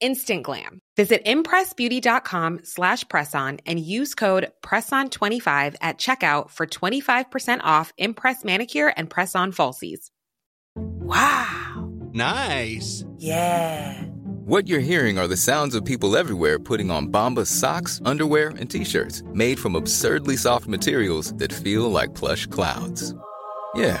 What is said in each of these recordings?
instant glam. Visit impressbeauty.com slash presson and use code PRESSON25 at checkout for 25% off Impress Manicure and Press-On Falsies. Wow. Nice. Yeah. What you're hearing are the sounds of people everywhere putting on Bombas socks, underwear, and t-shirts made from absurdly soft materials that feel like plush clouds. Yeah,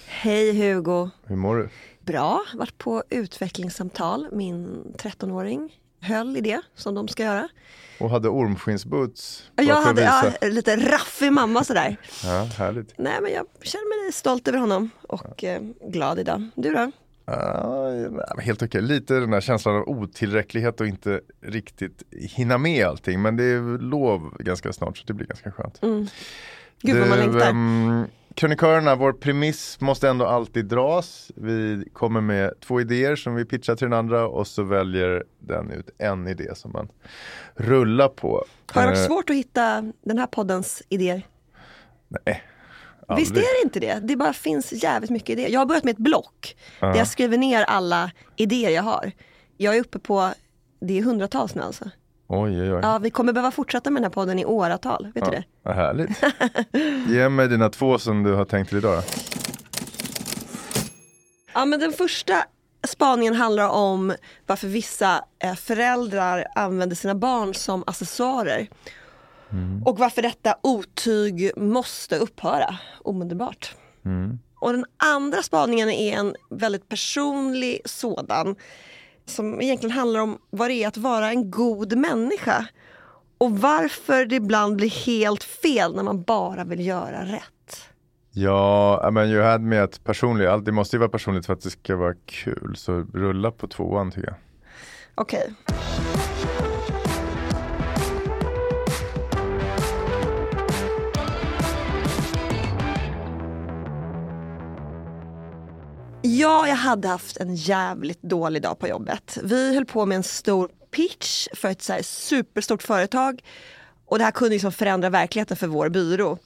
Hej Hugo. Hur mår du? Bra, varit på utvecklingssamtal. Min 13-åring höll i det som de ska göra. Och hade ormskinnsboots. Jag hade ja, lite raffig mamma sådär. Ja, härligt. Nej men jag känner mig stolt över honom och eh, glad idag. Du då? Uh, helt okej, lite den här känslan av otillräcklighet och inte riktigt hinna med allting. Men det är lov ganska snart så det blir ganska skönt. Mm. Gud vad man längtar. Um, krönikörerna, vår premiss måste ändå alltid dras. Vi kommer med två idéer som vi pitchar till den andra och så väljer den ut en idé som man rullar på. Har det varit eh, svårt att hitta den här poddens idéer? Nej. Aldrig. Visst är det inte det? Det bara finns jävligt mycket idéer. Jag har börjat med ett block uh -huh. där jag skriver ner alla idéer jag har. Jag är uppe på, det är hundratals nu alltså. Oj, oj, oj. Ja, vi kommer behöva fortsätta med den här podden i åratal. Vet ja, du det? Vad härligt. Ge mig dina två som du har tänkt till idag. Ja, men den första spaningen handlar om varför vissa eh, föräldrar använder sina barn som accessoarer. Mm. Och varför detta otyg måste upphöra omedelbart. Mm. Och den andra spaningen är en väldigt personlig sådan som egentligen handlar om vad det är att vara en god människa. Och varför det ibland blir helt fel när man bara vill göra rätt. Ja, men you had med att personligt, det måste ju vara personligt för att det ska vara kul. Så rulla på tvåan tycker jag. Okej. Okay. Ja, jag hade haft en jävligt dålig dag på jobbet. Vi höll på med en stor pitch för ett så superstort företag. Och det här kunde liksom förändra verkligheten för vår byrå.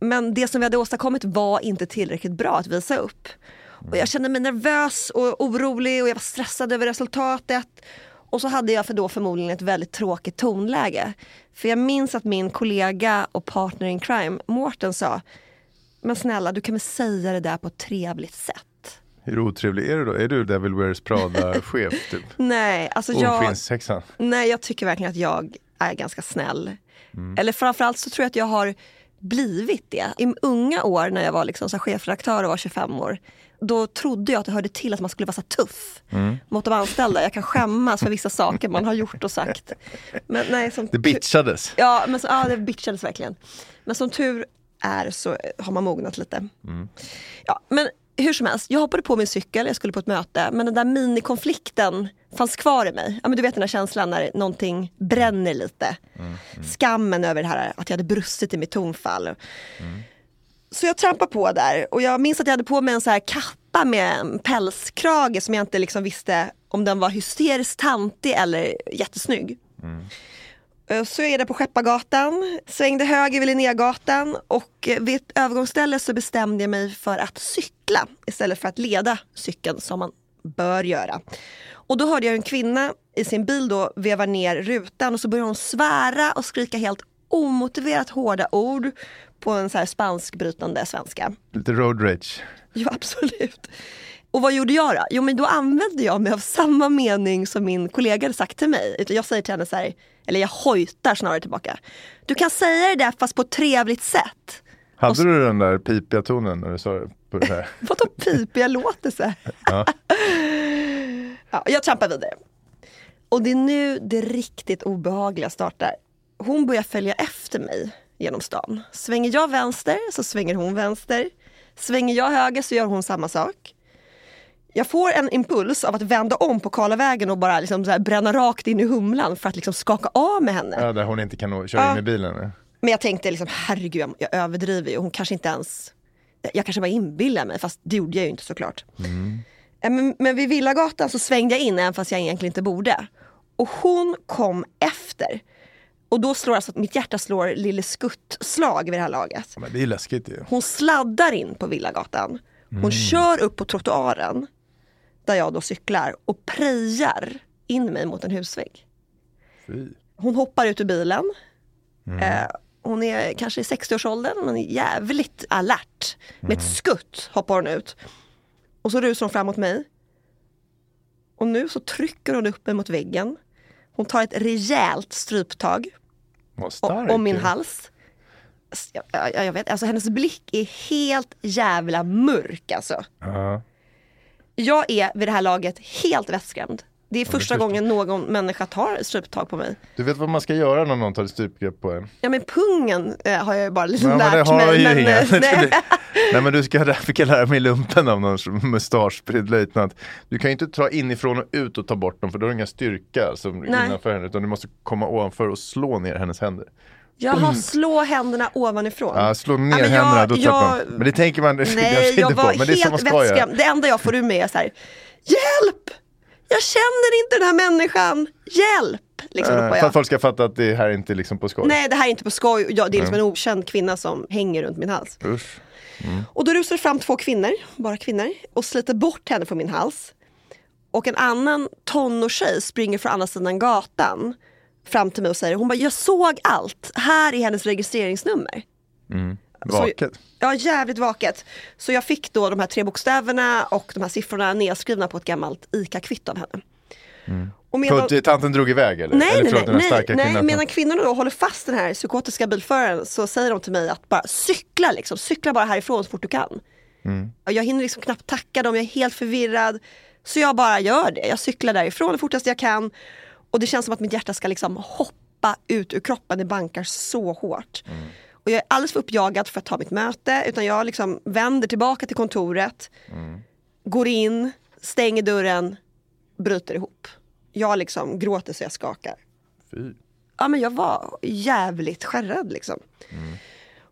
Men det som vi hade åstadkommit var inte tillräckligt bra att visa upp. Och jag kände mig nervös och orolig och jag var stressad över resultatet. Och så hade jag för då förmodligen ett väldigt tråkigt tonläge. För jag minns att min kollega och partner in crime, Mårten sa Men snälla, du kan väl säga det där på ett trevligt sätt. Hur otrevlig är du då? Är du Devil Wears Prada-chef? Typ? nej, alltså jag, nej, jag tycker verkligen att jag är ganska snäll. Mm. Eller framförallt så tror jag att jag har blivit det. I unga år när jag var liksom så chefredaktör och var 25 år då trodde jag att det hörde till att man skulle vara så tuff mm. mot de anställda. Jag kan skämmas för vissa saker man har gjort och sagt. Men nej, som det bitchades. Ja, men så, ja, det bitchades verkligen. Men som tur är så har man mognat lite. Mm. Ja, men hur som helst, jag hoppade på min cykel, jag skulle på ett möte, men den där minikonflikten fanns kvar i mig. Ja, men du vet den där känslan när någonting bränner lite. Mm, mm. Skammen över det här att jag hade brustit i mitt tonfall. Mm. Så jag trampade på där och jag minns att jag hade på mig en så här kappa med en pälskrage som jag inte liksom visste om den var hysteriskt tantig eller jättesnygg. Eh, så är det på Skeppargatan, svängde höger vid Linnégatan och vid ett övergångsställe så bestämde jag mig för att cykla istället för att leda cykeln som man bör göra. Och då hörde jag en kvinna i sin bil då veva ner rutan och så började hon svära och skrika helt omotiverat hårda ord på en så här spanskbrytande svenska. Lite road rage. Ja, absolut. Och vad gjorde jag då? Jo, men då använde jag mig av samma mening som min kollega hade sagt till mig. Jag säger till henne så här, eller jag hojtar snarare tillbaka. Du kan säga det där fast på ett trevligt sätt. Hade du den där pipiga tonen när du sa det på det här? Vadå pipiga låter så här? Ja. Ja, jag trampar vidare. Och det är nu det riktigt obehagliga startar. Hon börjar följa efter mig genom stan. Svänger jag vänster så svänger hon vänster. Svänger jag höger så gör hon samma sak. Jag får en impuls av att vända om på Karlavägen och bara liksom bränna rakt in i Humlan för att liksom skaka av med henne. Ja, där hon inte kan köra Ja. in i bilen. Men jag tänkte liksom, herregud, jag- jag överdriver ju. Hon kanske inte ens... Jag kanske bara inbillar mig, fast det gjorde jag ju inte såklart. Eh, Men, men vid Villagatan så svängde jag in, även fast jag egentligen inte borde. Och hon kom efter. Och då slår alltså, mitt hjärta slår lille skuttslag vid det här laget. Men det är läskigt ju. Hon sladdar in på Villagatan. Hon kör upp på trottoaren, där jag då cyklar, och prejar in mig mot en husvägg. Fy. Hon hoppar ut ur bilen. Eh, hon är kanske i 60-årsåldern men jävligt alert. Med ett skutt hoppar hon ut. Och så rusar hon fram mot mig. Och nu så trycker hon upp mig mot väggen. Hon tar ett rejält stryptag om min hals. Jag, jag, jag vet, alltså hennes blick är helt jävla mörk alltså. Ja. Jag är vid det här laget helt vettskrämd. Det är första förstår. gången någon människa tar stryptag på mig. Du vet vad man ska göra när någon tar ett strypgrepp på en? Ja men pungen eh, har jag ju bara liksom Ja, lärt mig. men, inga. eh, nej. Nej men du ska, det fick jag lära mig i lumpen av någon mustaschspridd löjtnant. Du kan ju inte ta inifrån och ut och ta bort dem för då har du ingen styrka som Nej. innanför henne utan du måste komma ovanför och slå ner hennes händer. Jaha, slå händerna ovanifrån. Ja, slå ner men jag- händerna, då jag- tappar man. Men det tänker man, Nej, jag jag var på, men det är så man helt ska göra. Det enda jag får ur mig är så här, hjälp! Jag känner inte den här människan, hjälp! Liksom ropar För jag. att folk ska fatta att det här är inte liksom på skoj. Nej, det här är inte på skoj. Ja, det är liksom en okänd kvinna som hänger runt min hals. Usch. Och då rusar det fram två kvinnor, bara kvinnor, och sliter bort henne från min hals. Och en annan tonårstjej springer från andra sidan gatan fram till mig och säger, hon bara, jag såg allt. Här är hennes registreringsnummer. Vaket. Ja, jävligt vaket. Så jag fick då de här tre bokstäverna och de här siffrorna nedskrivna på ett gammalt ICA-kvitto av henne. Och medan, För tanten drog iväg eller? nej, eller nej, nej, nej, starka nej, kvinnan. medan kvinnorna då håller fast den här psykotiska bilföraren så säger de till mig att bara cykla liksom, cykla bara härifrån så fort du kan. Och jag hinner liksom knappt tacka dem, jag är helt förvirrad. Så jag bara gör det, jag cyklar därifrån det fortaste jag kan. Och det känns som att mitt hjärta ska liksom hoppa ut ur kroppen, det bankar så hårt. Och jag är alldeles för uppjagad för att ta mitt möte, utan jag liksom vänder tillbaka till kontoret, går in, stänger dörren, bryter ihop. Jag liksom gråter så jag skakar. Fy. Ja men jag var jävligt skärrad liksom.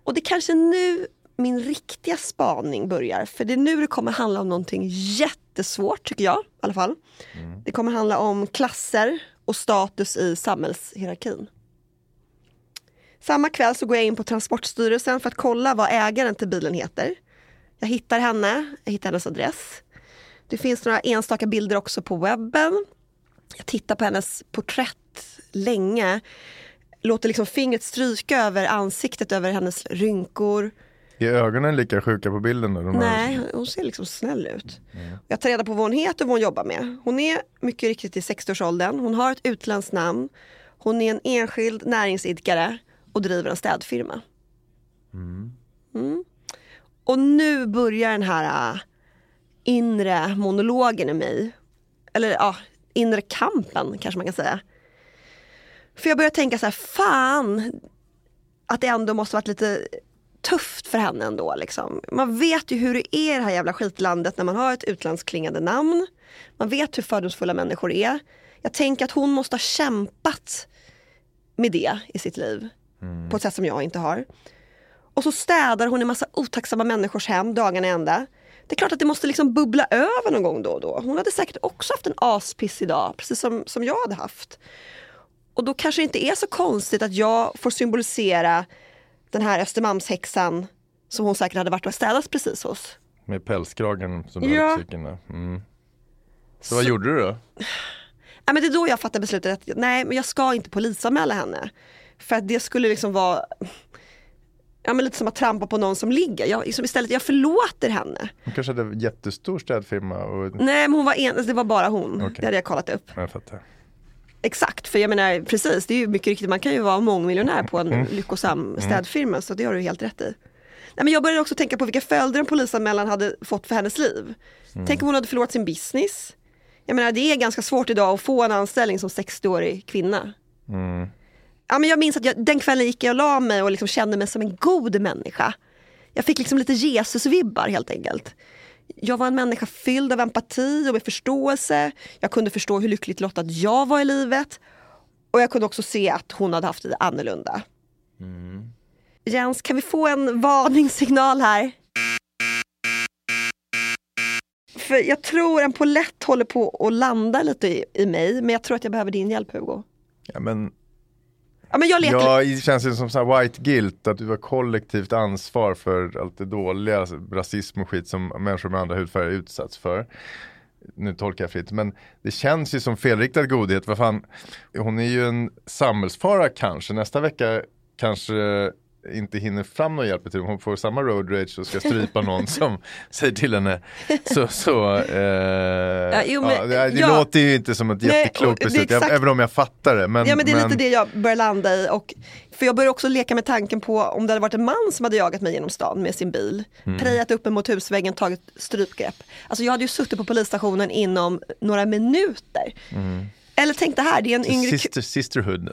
Och det kanske nu min riktiga spaning börjar. För det är nu det kommer handla om någonting jättesvårt tycker jag i alla fall. Det kommer handla om klasser och status i samhällshierarkin. Samma kväll så går jag in på Transportstyrelsen för att kolla vad ägaren till bilen heter. Jag hittar henne, jag hittar hennes adress. Det finns några enstaka bilder också på webben. Jag tittar på hennes porträtt länge. Låter liksom fingret stryka över ansiktet, över hennes rynkor. Är ögonen lika sjuka på bilden då? Nej, hon ser liksom snäll ut. Jag tar reda på vad hon heter och vad hon jobbar med. Hon är mycket riktigt i 60-årsåldern. Hon har ett utländskt namn. Hon är en enskild näringsidkare och driver en städfirma. Mm. Och nu börjar den här äh, inre monologen i mig. Eller ja, inre kampen kanske man kan säga. För jag börjar tänka så här, fan att det ändå måste varit lite tufft för henne ändå. Liksom. Man vet ju hur det är i det här jävla skitlandet när man har ett utlandsklingande namn. Man vet hur fördomsfulla människor är. Jag tänker att hon måste ha kämpat med det i sitt liv. På ett sätt som jag inte har. Och så städar hon en massa otacksamma människors hem dagarna ända. Det är klart att det måste liksom bubbla över någon gång då och då. Hon hade säkert också haft en aspissig dag, precis som, som jag hade haft. Och då kanske det inte är så konstigt att jag får symbolisera den här Östermalmshäxan som hon säkert hade varit och städat precis hos. Med pälskragen som du Ja. där. Mm. Så vad gjorde du då? Ja, men det är då jag fattar beslutet att nej, men jag ska inte polisanmäla henne. För att det skulle liksom vara ja, men lite som att trampa på någon som ligger. Jag, liksom istället, jag förlåter henne. Hon kanske hade jättestor städfirma och... Nej, men hon var en, alltså, det var bara hon. Okej. Det hade jag kollat upp. Jag fattar. Exakt, för jag menar precis, det är ju mycket riktigt, man kan ju vara mångmiljonär på en lyckosam städfirma, så det har du helt rätt i. Nej, men jag började också tänka på vilka följder en polisanmälan hade fått för hennes liv. Tänk om hon hade förlorat sin business. Jag menar det är ganska svårt idag att få en anställning som 60-årig kvinna. Ja, men jag minns att jag, den kvällen gick jag och la mig och liksom kände mig som en god människa. Jag fick liksom lite Jesus-vibbar helt enkelt. Jag var en människa fylld av empati och med förståelse. Jag kunde förstå hur lyckligt lottad jag var i livet. Och jag kunde också se att hon hade haft det annorlunda. Jens, kan vi få en varningssignal här? För jag tror en polett håller på att landa lite i, i mig, men jag tror att jag behöver din hjälp Hugo. Ja, men Ja, men jag letar Ja, det känns ju som så här white guilt, att du har kollektivt ansvar för allt det dåliga, alltså rasism och skit som människor med andra hudfärger utsatts för. Nu tolkar jag fritt, men det känns ju som felriktad godhet. Vad fan, hon är ju en samhällsfara kanske. Nästa vecka kanske inte hinner fram någon hjälp till Hon får samma road rage och ska strypa någon som säger till henne. Så, så eh, jo, men- ja, det, ja. låter ju inte som ett Nej, jätteklokt beslut, jag, även om jag fattar det. Men, ja men det är lite det jag börjar landa i. Och, för jag börjar också leka med tanken på om det hade varit en man som hade jagat mig genom stan med sin bil, Mm. prejat upp mig mot husväggen, tagit strypgrepp. Alltså jag hade ju suttit på polisstationen inom några minuter. Eller tänk det här, det är en yngre... Sister, sisterhood.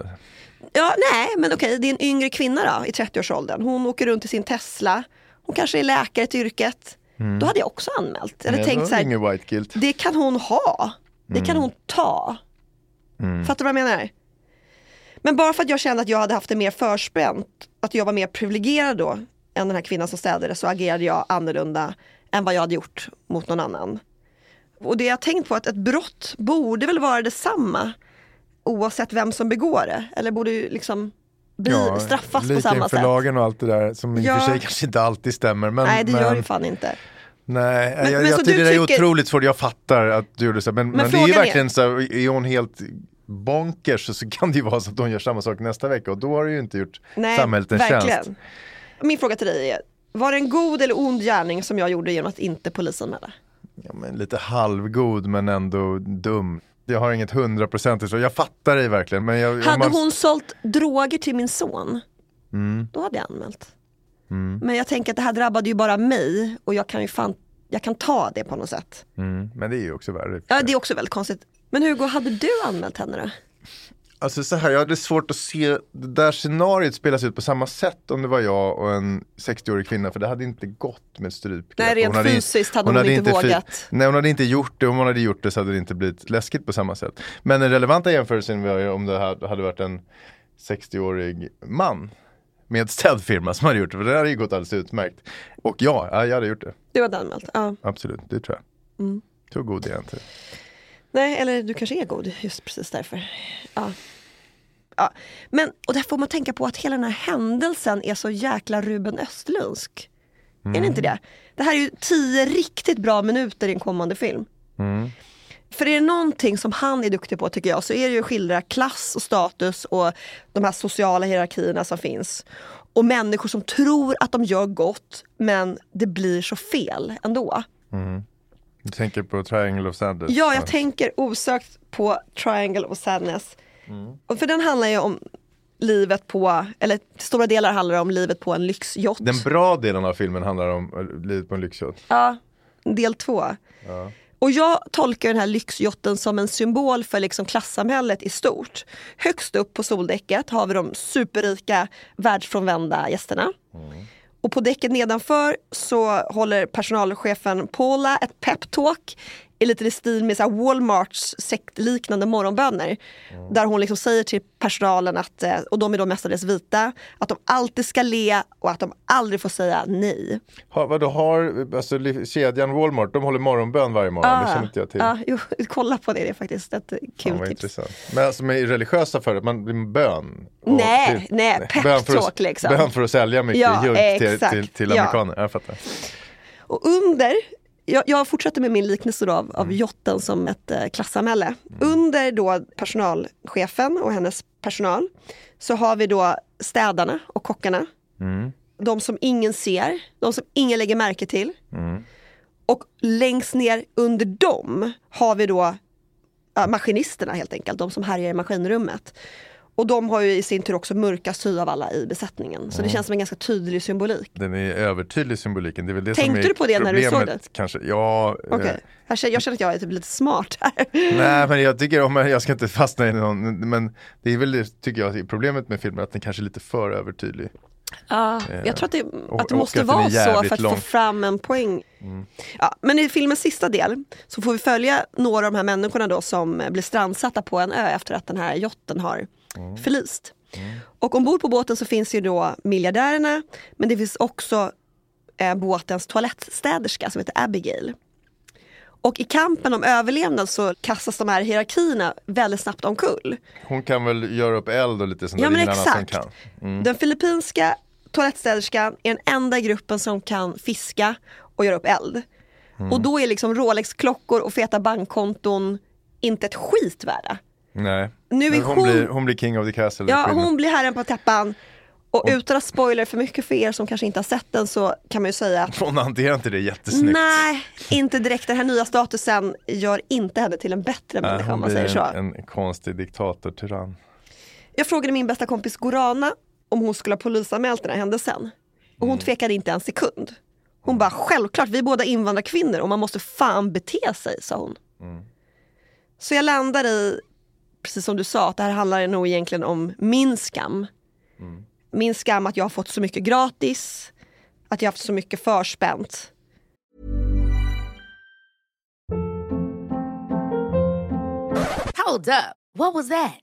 Ja, nej, men okej, det är en yngre kvinna då, i 30-årsåldern. Hon åker runt i sin Tesla. Hon kanske är läkare till yrket. Då hade jag också anmält. Jag hade Nej, tänkt så här, det kan hon ha. Det kan hon ta. Fattar du vad jag menar? Men bara för att jag kände att jag hade haft det mer förspänt, att jag var mer privilegierad då än den här kvinnan som städade så agerade jag annorlunda än vad jag hade gjort mot någon annan. Och det jag tänkt på att ett brott borde väl vara detsamma oavsett vem som begår det. Eller borde ju liksom bli, straffas på samma sätt. lagen och allt det där som i och Ja. för sig kanske inte alltid stämmer. Men, Nej det men, gör det fan inte. Nej, Men- jag, men jag tycker det är tycker- otroligt svårt, jag fattar att du gjorde så. Men, men, det är ju frågan är- verkligen så, här, är hon helt bonkers så, så kan det ju vara så att hon gör samma sak nästa vecka och då har du ju inte gjort Nej, samhället en verkligen. tjänst. Min fråga till dig är, var det en god eller ond gärning som jag gjorde genom att inte polisanmäla? Ja, men lite halvgod men ändå dum. Jag har inget hundraprocentigt så, jag fattar dig verkligen. Men jag, Hade man- hon sålt droger till min son, Mm. då hade jag anmält. Men jag tänker att det här drabbade ju bara mig och jag kan ju fan, jag kan ta det på något sätt. Mm, men det är ju också värre. Ja det är också väldigt konstigt. Men Hugo, hade du anmält henne då? Alltså så här, jag hade svårt att se det där scenariot spelas ut på samma sätt om det var jag och en 60-årig kvinna för det hade inte gått med strypgrepp. Nej, rent Hon hade fysiskt hade hon inte fi- vågat. Nej hon hade inte gjort det, om hon hade gjort det så hade det inte blivit läskigt på samma sätt. Men den relevanta jämförelsen var ju om det här hade varit en 60-årig man med städfirma som hade gjort det, för det hade ju gått alldeles utmärkt. Och ja, jag hade gjort det, Du hade anmält? Ja. absolut, det tror jag. Mm. Så god är jag inte. Nej, eller du kanske är god just precis därför. Ja. Ja. Men, och där får man tänka på att hela den här händelsen är så jäkla Ruben Östlundsk. Är det inte det? Det här är ju tio riktigt bra minuter i en kommande film. För är det någonting som han är duktig på tycker jag så är det ju att skildra klass och status och de här sociala hierarkierna som finns. Och människor som tror att de gör gott men det blir så fel ändå. Du tänker på Triangle of Sadness? Ja, jag tänker osökt på Triangle of Sadness. Och för den handlar ju om livet på, eller till stora delar handlar det om livet på en lyxyacht. Den bra delen av filmen handlar om eh, livet på en lyxyacht. Ja, del två. Och jag tolkar den här lyxjotten som en symbol för liksom klassamhället i stort. Högst upp på soldäcket har vi de superrika världsfrånvända gästerna. Och på däcket nedanför så håller personalchefen Paula ett peptalk i lite i stil med så Walmarts sektliknande morgonböner. Där hon liksom säger till personalen, att, eh, och de är då mestadels vita, att de alltid ska le och att de aldrig får säga nej. Ha, vadå, har alltså, kedjan Walmart, de håller morgonbön varje morgon, det känner inte jag till. Ja, jo, kolla på det, det är faktiskt ett Fan, kul vad tips. Men alltså med religiösa för man blir bön? Nej, till- nej, pep bön för att- talk, liksom. Bön för att sälja mycket Ja, junk till, till, till Ja. amerikaner, jag fattar. Och under jag, jag fortsätter med min liknelse då av, av Mm. jotten som ett eh, klassamhälle. Under då personalchefen och hennes personal så har vi då städarna och kockarna. Mm. De som ingen ser, de som ingen lägger märke till. Mm. Och längst ner under dem har vi då ja, maskinisterna helt enkelt, de som härjar i maskinrummet. Och de har ju i sin tur också mörkast hy av alla i besättningen. Så det känns som en ganska tydlig symbolik. Den är övertydlig symboliken. Det är väl det Tänkte som är du på det när du såg problemet, Kanske. Ja, eh, känner- jag känner att jag är typ lite smart här. Nej men jag tycker om, jag ska inte fastna i någon, men det är väl det, tycker jag, problemet med filmen, att den kanske är lite för övertydlig. Ja, jag tror att det, att det måste att vara så för att få lång. fram en poäng. Ja, men i filmens sista del så får vi följa några av de här människorna då som blir strandsatta på en ö efter att den här jotten har förlist. Och ombord på båten så finns ju då miljardärerna men det finns också eh, båtens toalettstäderska som heter Abigail. Och i kampen om överlevnad så kastas de här hierarkierna väldigt snabbt omkull. Hon kan väl göra upp eld och lite sånt Ja där, men exakt. kan. Den filippinska toalettstäderskan är den enda gruppen som kan fiska och göra upp eld. Och då är liksom Rolex-klockor och feta bankkonton inte ett skit värda. Nej, Nu är hon, hon- blir, hon blir king of the castle. Ja, hon blir herren på täppan. Och utan att spoila för mycket för er som kanske inte har sett den så kan man ju säga att hon hanterar inte det jättesnyggt. nej, inte direkt. Den här nya statusen gör inte henne till en bättre Nej, människa om man säger så. en, en konstig diktator-tyrann. Jag frågade min bästa kompis Gorana om hon skulle ha polisanmält den här händelsen. Och hon tvekade inte en sekund. Hon bara, självklart, vi är båda invandrarkvinnor och man måste fan bete sig, sa hon. Så jag landar i, precis som du sa, att det här handlar nog egentligen om min skam. Min skam att jag har fått så mycket gratis, att jag har haft så mycket förspänt. Hold up. What was that?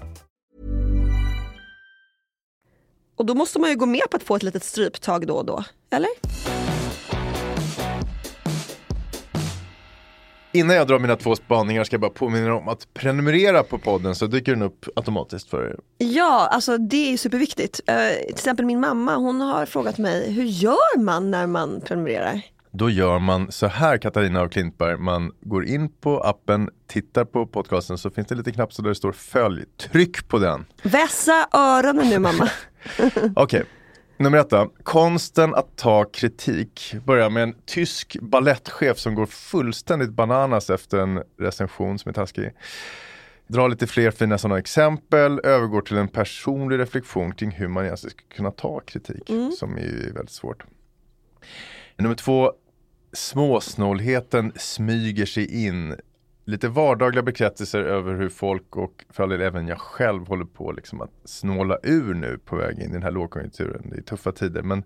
Och då måste man ju gå med på att få ett litet stryptag då och då, eller? Innan jag drar mina två spaningar ska jag bara påminna om att prenumerera på podden så dyker den upp automatiskt för er. Ja, alltså det är superviktigt. Eh, till exempel min mamma, hon har frågat mig, hur gör man när man prenumererar? Då gör man så här Katarina och Klintberg. Man går in på appen, tittar på podcasten så finns det en liten knapp så där det står följ. Tryck på den. Vässa öronen nu mamma. Okej, nummer ett då. Konsten att ta kritik. Börjar med en tysk ballettchef som går fullständigt bananas efter en recension som är taskig. Drar lite fler fina sådana exempel, övergår till en personlig reflektion kring hur man egentligen ska kunna ta kritik, som är väldigt svårt. Nummer två, småsnålheten smyger sig in. Lite vardagliga bekräftelser över hur folk och för all del även jag själv håller på liksom att snåla ur nu på väg in i den här lågkonjunkturen. Det är tuffa tider men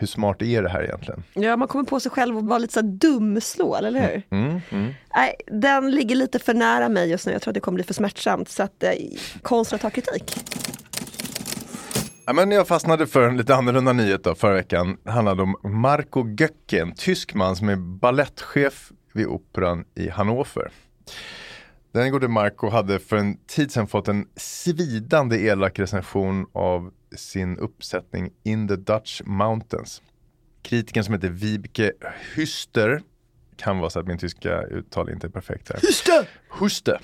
hur smart är det här egentligen? Ja, man kommer på sig själv och vara lite så här dumslål, eller hur? Mm, mm. Nej, den ligger lite för nära mig just nu. Jag tror att det kommer bli för smärtsamt. Så att eh, konsten att ta kritik. Ja, men jag fastnade för en lite annorlunda nyhet då, förra veckan. Det handlade om Marco Göcke, en tysk man som är ballettchef vid operan i Hannover. Den gode Marco hade för en tid sedan fått en svidande elak recension av sin uppsättning In the Dutch Mountains. Kritiken som heter Vibeke Hüster kan vara så att min tyska uttal inte är perfekt här. Hüster! Hüster.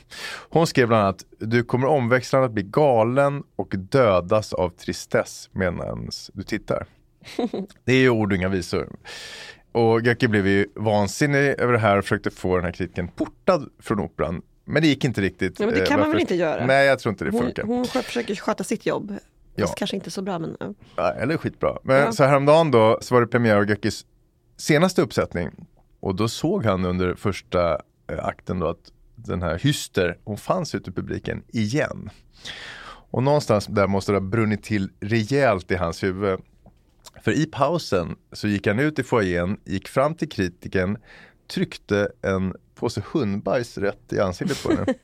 Hon skrev bland annat Du kommer omväxlande att bli galen och dödas av tristess medan du tittar. Det är ju ord och inga visor. Och Göcke blev ju vansinnig över det här och försökte få den här kritiken portad från operan. Men det gick inte riktigt. Ja, men det eh, kan man varför- väl inte göra? Nej, jag tror inte det funkar. hon försöker sköta sitt jobb. Ja. Kanske inte så bra men. Ja, eller skitbra. Men Ja. så häromdagen då så var det premiär av Göckes senaste uppsättning. Och då såg han under första eh, akten då att den här Hyster, hon fanns ute i publiken igen. Och någonstans där måste det ha brunnit till rejält i hans huvud. För i pausen så gick han ut i foajén, gick fram till kritiken, tryckte en påse hundbajs rätt i ansiktet på henne.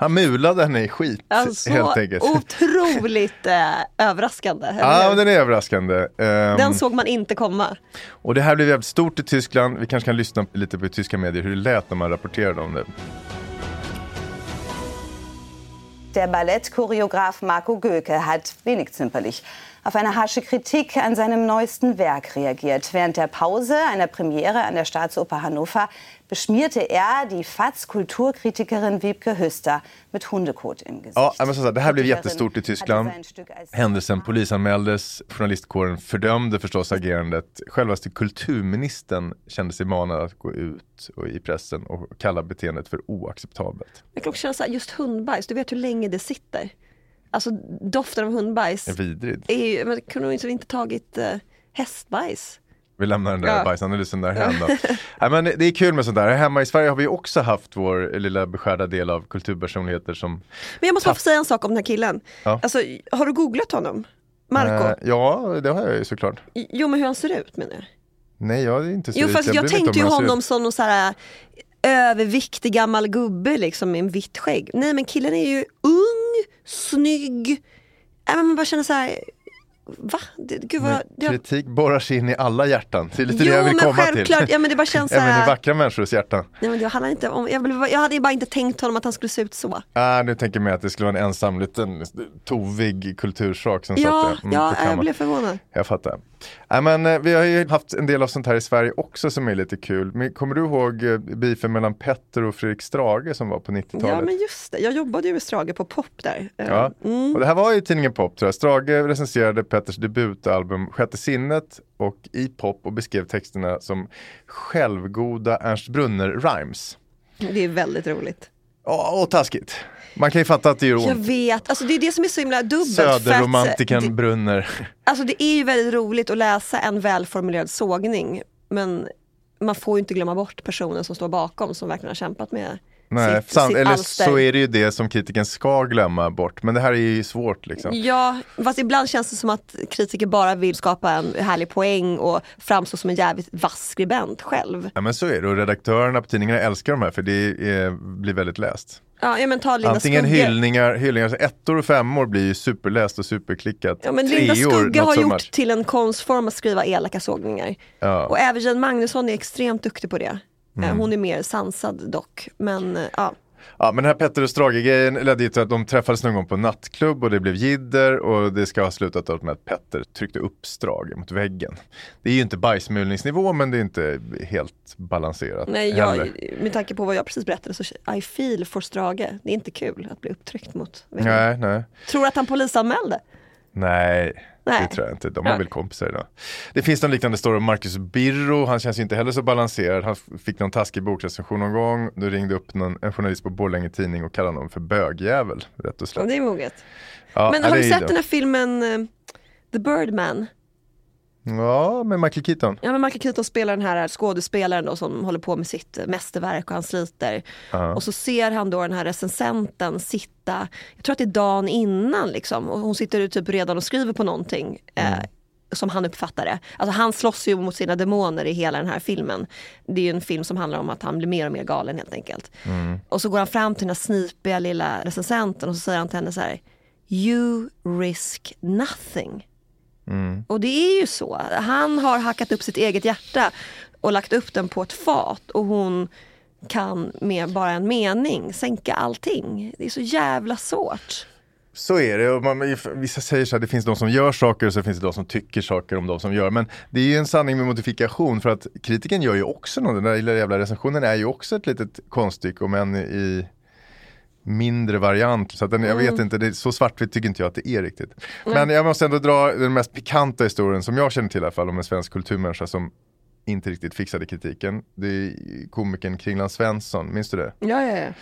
Han mulade henne i skit Alltså, helt enkelt. otroligt eh, överraskande. Ja, men den är överraskande. Ehm, Den såg man inte komma. Och det här blev väldigt stort i Tyskland. Vi kanske kan lyssna lite på tyska medier hur det lät när man rapporterade om det. Der Ballettchoreograf Marco Göke hat wenig zimperlich auf eine harsche Kritik an seinem neuesten Werk reagiert. Während der Pause einer Premiere an der Staatsoper Hannover beschmierte er die FAZ-Kulturkritikerin Wiebke Hüster mit Hundekot im Gesicht. Ja, men som sagt, det här blev jättestort i Tyskland. Händelsen polisanmäldes, journalistkåren fördömde förstås agerandet. Självaste kulturministern kände sig manad att gå ut och i pressen och kalla beteendet för oacceptabelt. Kan också känna så här, just hundbajs, du vet hur länge det sitter. Alltså doften av hundbajs är vidrigt. är ju, men kunde de inte inte tagit eh, hästbajs? Vi lämnar den där Ja. bajsanalysen där hem då. Nej, men det är kul med sånt där. Hemma i Sverige har vi också haft vår lilla beskärda del av kulturpersonligheter som Men jag måste bara få säga en sak om den här killen. Ja. Alltså, har du googlat honom? Marco? Eh, ja, det har jag ju såklart. Jo men hur han ser ut menar jag. Nej, jag är inte så Jo fast jag inte tänkte ju honom som någon så här överviktig gammal gubbe liksom med en vitt skägg. Nej men killen är ju ung, snygg. Äh, man bara känner så här. Va? Det, gud vad, det, kritik borrar sig in i alla hjärtan. Det är lite Jo, det jag vill komma självklart. till. Ja, men det bara känns Även i vackra människors hjärtan. nej, men det handlar inte om, jag, jag hade ju bara inte tänkt honom att han skulle se ut så. Ah, nu tänker jag mig att det skulle vara en ensam liten tovig kultursak som Ja, satt där. Mm, ja jag blev förvånad. Jag fattar. Nej, men, eh, vi har ju haft en del av sånt här i Sverige också som är lite kul. Men, kommer du ihåg eh, beefen mellan Petter och Fredrik Strage som var på 90-talet? Ja men just det, jag jobbade ju med Strage på Pop där. Eh, Ja, Mm. och det här var i tidningen Pop tror jag. Strage recenserade Petters debutalbum Sjätte sinnet och i Pop och beskrev texterna som självgoda Ernst Brunner-rhymes. Det är väldigt roligt. Ja, och taskigt. Man kan ju fatta att det gör Jag ont. vet, alltså det är det som är så himla dubbelt. Söderromantiken Brunner. Alltså det är ju väldigt roligt att läsa en välformulerad sågning men man får ju inte glömma bort personen som står bakom som verkligen har kämpat med Nej, sitt, sitt eller alster. så är det ju det som kritiken ska glömma bort. Men det här är ju svårt liksom. Ja, fast ibland känns det som att kritiker bara vill skapa en härlig poäng och framstå som en jävligt vass skribent själv. Ja men så är det och redaktörerna på tidningarna älskar de här för det är, blir väldigt läst. Ja, ja men ta Linda Antingen Skugge. hyllningar, hyllningar, så ettor och femmor blir ju superläst och superklickat. Ja, men Linda Treor, Skugge har gjort till en konstform att skriva elaka sågningar. Ja. Och även Jane Magnusson är extremt duktig på det. Eh, Mm. Hon är mer sansad dock. Men eh, ja, Ja men den här Petter och Strage-grejen ledde till att de träffades någon gång på en nattklubb och det blev jidder och det ska ha slutat med att Petter tryckte upp Strage mot väggen. Det är ju inte bajsmulningsnivå men det är inte helt balanserat nej, jag, med tanke på vad jag precis berättade så I feel for Strage. Det är inte kul att bli upptryckt mot väggen. Nej, nej. Tror att han polisanmälde? Nej, Nej. det tror jag inte. De har Ja. väl kompisar idag. Det finns någon liknande story om Marcus Birro. Han känns ju inte heller så balanserad. Han fick någon taskig bokrecension någon gång. Då ringde upp någon, en journalist på Borlänge Tidning och kallade honom för bögjävel. Rätt och Ja, slätt. det är moget. Ja, Men ja, har du är sett den här filmen eh, The Birdman? Ja, med Michael Keaton. Ja men Michael Keaton spelar den här skådespelaren då som håller på med sitt eh, mästerverk och han sliter. Ja. Och så ser han då den här recensenten sitta, jag tror att det är dagen innan liksom, och hon sitter typ redan och skriver på någonting. Eh, som han uppfattar det. Alltså han slåss ju mot sina demoner i hela den här filmen. Det är ju en film som handlar om att han blir mer och mer galen helt enkelt. Och så går han fram till den här snipiga lilla recensenten och så säger han till henne så här You risk nothing. Och det är ju så. Han har hackat upp sitt eget hjärta och lagt upp den på ett fat och hon kan med bara en mening sänka allting. Det är så jävla svårt. Så är det. Och man, vissa säger så här, det finns de som gör saker och så finns det de som tycker saker om de som gör. Men det är ju en sanning med modifikation för att kritiken gör ju också något. Den där lilla jävla recensionen är ju också ett litet konststycke om än i mindre variant. Så att den, jag vet inte, det är, så svartvitt tycker inte jag att det är riktigt. Men jag måste ändå dra den mest pikanta historien som jag känner till i alla fall om en svensk kulturmänniska som inte riktigt fixade kritiken. Det är komikern Kringland Svensson, minns du det? Ja, ja, ja.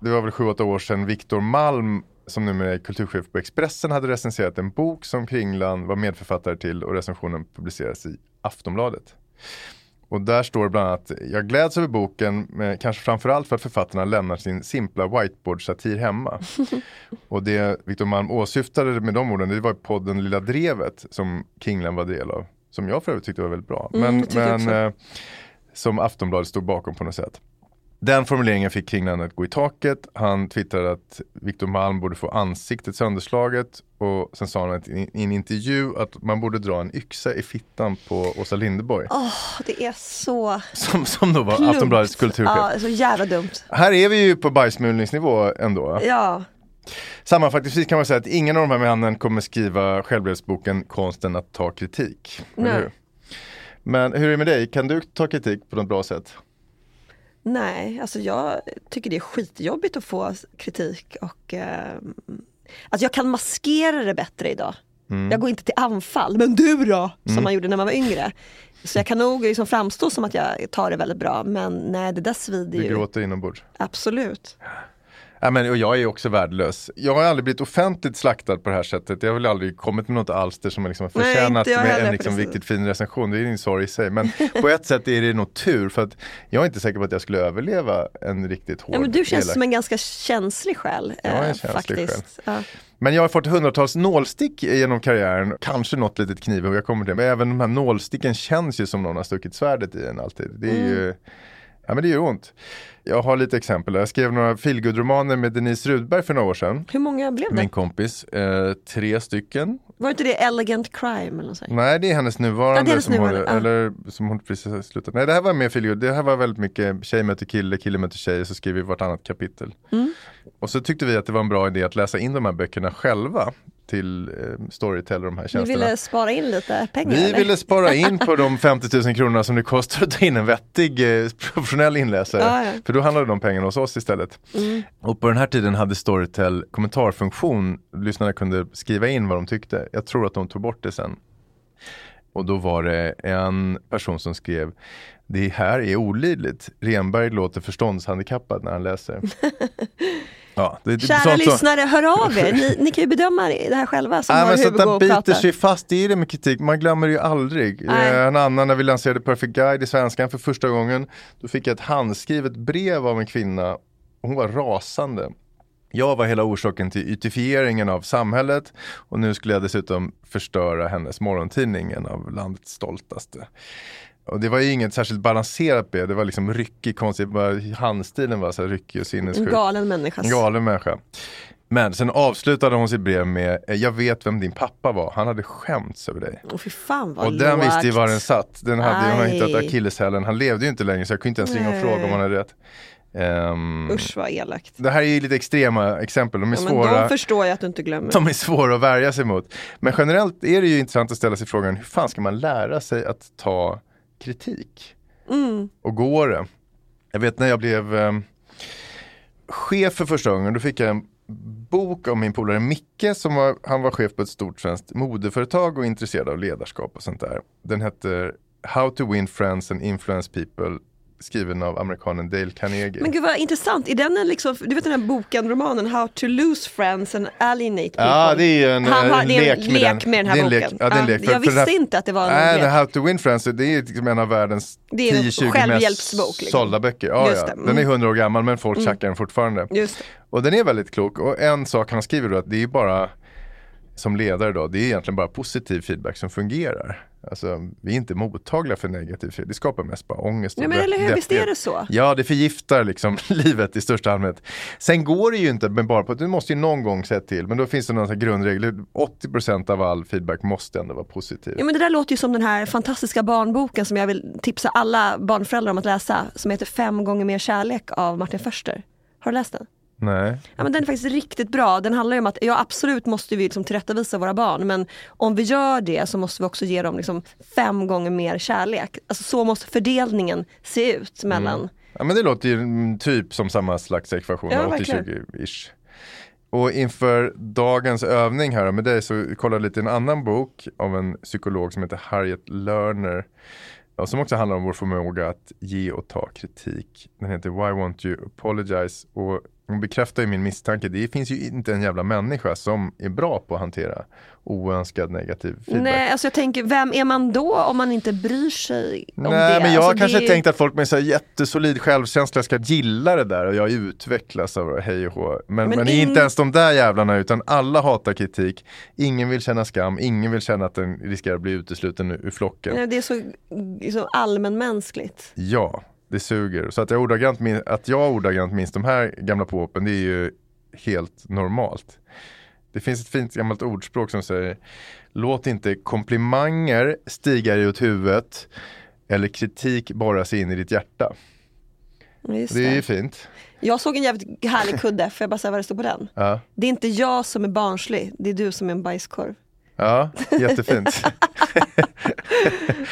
det var väl sju, åtta år sedan Viktor Malm som numera är kulturchef på Expressen hade recenserat en bok som Kringlan var medförfattare till och recensionen publicerades i Aftonbladet. Och där står bland annat, jag gläds över boken, men kanske framförallt för att författarna lämnar sin simpla whiteboard-satir hemma. och det Viktor Malm åsyftade med de orden, det var podden Lilla Drevet som Kringlan var del av. Som jag för övrigt tyckte var väldigt bra. Mm, men det eh, som Aftonbladet stod bakom på något sätt. Den formuleringen fick Kringlan att gå i taket. Han twittrade att Viktor Malm borde få ansiktet sönderslaget och sen sa han i en intervju att man borde dra en yxa i fittan på Åsa Linderborg. Åh, det är så Som, som då var plumpt. Aftonbladets kulturchef. Ja, så jävla dumt. Här är vi ju på bajsmulningsnivå ändå. Ja, Sammanfattningsvis kan man säga att ingen av de här männen kommer skriva självhjälpsboken Konsten att ta kritik. Nej. hur? Men hur är det med dig? Kan du ta kritik på något bra sätt? Nej, alltså jag tycker det är skitjobbigt att få kritik och eh, alltså jag kan maskera det bättre idag. Mm. Jag går inte till anfall, men du då? Som man gjorde när man var yngre. Så jag kan nog liksom framstå som att jag tar det väldigt bra, men nej det där svider Du ju. gråter inombords. Absolut. Ja, men, och jag är också värdelös. Jag har aldrig blivit offentligt slaktad på det här sättet. Jag har väl aldrig kommit med något alster som liksom har Nej, förtjänat jag med en liksom riktigt fin recension. Det är en sorg i sig. Men på ett sätt är det nog tur för att jag är inte säker på att jag skulle överleva en riktigt hård Ja, men du känns elak- som en ganska känslig själ. Jag är en eh, känslig faktiskt. Ja. Men jag har fått hundratals nålstick genom karriären, kanske något litet knivhugg, jag kommer till det. Men även de här nålsticken känns ju som någon har stuckit svärdet i en alltid. Det är ju, ja men det gör ont. Jag har lite exempel, jag skrev några feelgood-romaner med Denise Rudberg för några år sedan. Hur många blev det? Min kompis, eh, tre stycken. Var inte det Elegant Crime eller något sånt? Nej det är hennes nuvarande, Ja, det är hennes som, nuvarande, ja. eller, som hon precis har slutat. Nej det här var mer feelgood, det här var väldigt mycket tjej möter kille, kille möter tjej, så skriver vi vartannat kapitel. Mm. Och så tyckte vi att det var en bra idé att läsa in de här böckerna själva till eh, Storytel och de här Ni tjänsterna. ville spara in lite pengar? Vi eller? ville spara in på de 50 000 kronorna som det kostar att ta in en vettig eh, professionell inläsare. Ja, ja. För då handlade de pengarna hos oss istället. Mm. Och på den här tiden hade Storytel kommentarfunktion. Lyssnarna kunde skriva in vad de tyckte. Jag tror att de tog bort det sen. Och då var det en person som skrev Det här är olidligt. Renberg låter förståndshandikappad när han läser. Ja, det, Kära sånt lyssnare, hör av er. Ni, ni kan ju bedöma det här själva som Nej, har men där och biter sig fast i det med kritik. Man glömmer det ju aldrig. Nej. Eh, En annan när vi lanserade Perfect Guide i svenskan för första gången. Då fick jag ett handskrivet brev av en kvinna. Hon var rasande. Jag var hela orsaken till ytifieringen av samhället och nu skulle jag dessutom förstöra hennes morgontidning, en av landets stoltaste. Och det var ju inget särskilt balanserat brev, det var liksom ryckig, konstigt, bara handstilen var så här ryckig och En sinnessjuk. galen människa. En galen människa. Men sen avslutade hon sitt brev med eh, Jag vet vem din pappa var, han hade skämts över dig. Fy fan vad och den lågt. visste ju var den satt. Den hade hon Aj. hittat akilleshälen. Han levde ju inte längre så jag kunde inte ens ringa och fråga om han hade rätt. Ehm, Usch vad elakt. det här är ju lite extrema exempel, de är Ja, men svåra. de förstår jag att du inte glömmer. De är svåra att värja sig mot. Men generellt är det ju intressant att ställa sig frågan hur fan ska man lära sig att ta kritik? Mm. Och går det? Jag vet när jag blev eh, chef för första gången, då fick jag en bok av min polare Micke, som var, han var chef på ett stort svenskt modeföretag och intresserad av ledarskap och sånt där. Den hette How to win friends and influence people, skriven av amerikanen Dale Carnegie. Men gud vad intressant, är den en liksom, du vet den här boken, romanen How to lose friends and alienate people? Ja, det är en, Han har- en är en lek med lek den. med den här boken. Lek, ja, det är en lek. För- jag den här- visste inte att det var en Nej, lek. den How to win friends, det är liksom en av världens Det är en 10-20 mest liksom. sålda böcker. Ja, ja. det, mm. Den är 100 år gammal men folk tjackar den fortfarande. Och den är väldigt klok. Och en sak han skriver då att det är bara som ledare då, det är egentligen bara positiv feedback som fungerar. Alltså, vi är inte mottagliga för negativ det skapar mest bara ångest. Nej men eller hur, visst är det så? Ja, det förgiftar liksom livet i största allmänhet. Sen går det ju inte med bara på att du måste ju någon gång säga till, men då finns det någon grundregel. 80% av all feedback måste ändå vara positiv. Ja men det där låter ju som den här fantastiska barnboken som jag vill tipsa alla barnföräldrar om att läsa, som heter Fem gånger mer kärlek av Martin Förster. Har du läst den? Nej. Ja, men den är faktiskt riktigt bra. Den handlar om att ja, absolut måste vi liksom tillrättavisa våra barn men om vi gör det så måste vi också ge dem liksom fem gånger mer kärlek. Alltså så måste fördelningen se ut mellan Ja men det låter ju mm, typ som samma slags ekvation, Ja, 80-20-ish. Och inför dagens övning här med dig så kollade jag lite en annan bok av en psykolog som heter Harriet Lerner. Och som också handlar om vår förmåga att ge och ta kritik. Den heter Why Won't You Apologize? Och hon bekräftar ju min misstanke. Det finns ju inte en jävla människa som är bra på att hantera oönskad negativ feedback. Nej, alltså jag tänker, vem är man då om man inte bryr sig om Nej, det? men jag har alltså, kanske det... tänkt att folk med så här jättesolid självkänsla ska gilla det där och jag utvecklas av hej och hå. Men, men, Men det är in- inte ens de där jävlarna utan alla hatar kritik. Ingen vill känna skam, ingen vill känna att den riskerar att bli utesluten ur flocken. Nej, Det är så, så allmänmänskligt. Ja, det suger. Så att jag ordagrant, min, att jag ordagrant minns de här gamla påhoppen, det är ju helt normalt. Det finns ett fint gammalt ordspråk som säger Låt inte komplimanger stiga dig åt huvudet eller kritik borra sig in i ditt hjärta. Just Det är ju fint. Jag såg en jävligt härlig kudde, får jag bara säga vad det står på den? Ja, Det är inte jag som är barnslig, det är du som är en bajskorv. ja jättefint.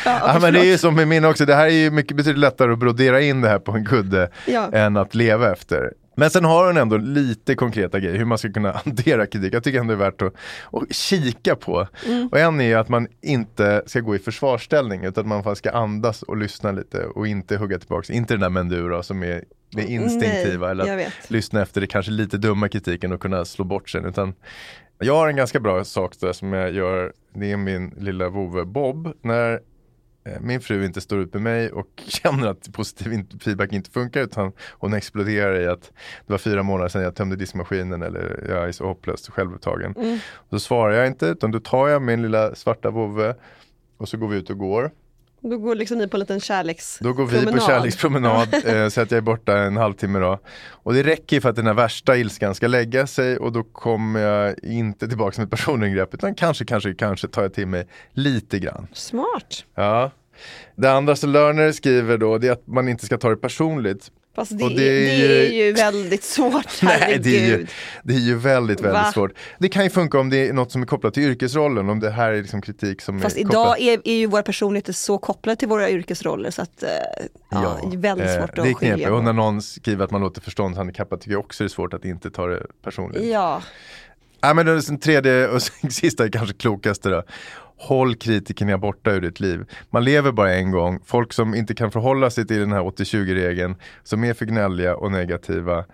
Ja, ja, men det är ju som med min också, det här är ju mycket betydligt lättare att brodera in det här på en kudde Ja. än att leva efter. Men sen har hon ändå lite konkreta grejer hur man ska kunna hantera kritik. Jag tycker ändå det är värt att, att kika på. Och en är att man inte ska gå i försvarsställning utan att man faktiskt ska andas och lyssna lite och inte hugga tillbaka. Inte den där mendura som är det instinktiva Nej, eller att lyssna efter det kanske lite dumma kritiken och kunna slå bort sig. Utan jag har en ganska bra sak där som jag gör, det är min lilla vovve Bob. När eh, min fru inte står ut med mig och känner att positiv feedback inte funkar utan hon exploderar i att det var fyra månader sedan jag tömde diskmaskinen eller jag är så hopplöst självupptagen. Mm. Då svarar jag inte utan då tar jag min lilla svarta vovve och så går vi ut och går. Då går liksom ni på en liten kärleks Då går vi på promenad. kärlekspromenad eh, så att jag är borta en halvtimme då. Och det räcker för att den här värsta ilskan ska lägga sig och då kommer jag inte tillbaka med ett personangrepp utan kanske, kanske, kanske tar jag till mig lite grann. Smart. Ja. Det andra som Lerner skriver då det är att man inte ska ta det personligt. Fast det, Och är, det är det är ju väldigt svårt, Nej, herregud. det är, ju, det är ju väldigt, väldigt Va? svårt. Det kan ju funka om det är något som är kopplat till yrkesrollen, om det här är liksom kritik som Fast är idag är, är ju våra personligheter så kopplade till våra yrkesroller så att eh, ja, det är väldigt eh, svårt det är att skilja knepigt. Och på. när någon skriver att man låter förståndshandikappad tycker jag också det är svårt att inte ta det personligt. Ja, Nej men den tredje och sista är kanske klokaste då. Håll kritikerna borta ur ditt liv. Man lever bara en gång. Folk som inte kan förhålla sig till den här 80-20-regeln, som är för gnälliga och negativa.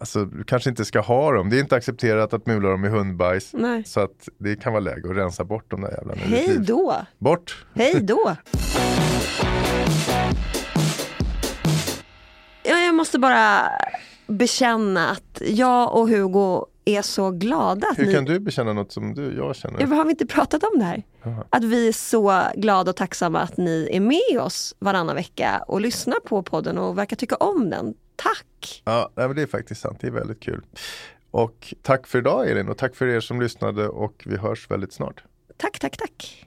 Alltså du kanske inte ska ha dem. Det är inte accepterat att mula dem i hundbajs. Nej. Så att det kan vara läge att rensa bort de där jävlarna hej då. Bort! Hej då. Ja, jag måste bara bekänna att jag och Hugo är så glada Hur ni... kan du bekänna något som du, jag känner? Ja, har vi inte pratat om det här? Att vi är så glada och tacksamma att ni är med oss varannan vecka och lyssnar på podden och verkar tycka om den. Tack! Ja, det är faktiskt sant. Det är väldigt kul. Och tack för idag Elin och tack för er som lyssnade och vi hörs väldigt snart. Tack, tack, tack.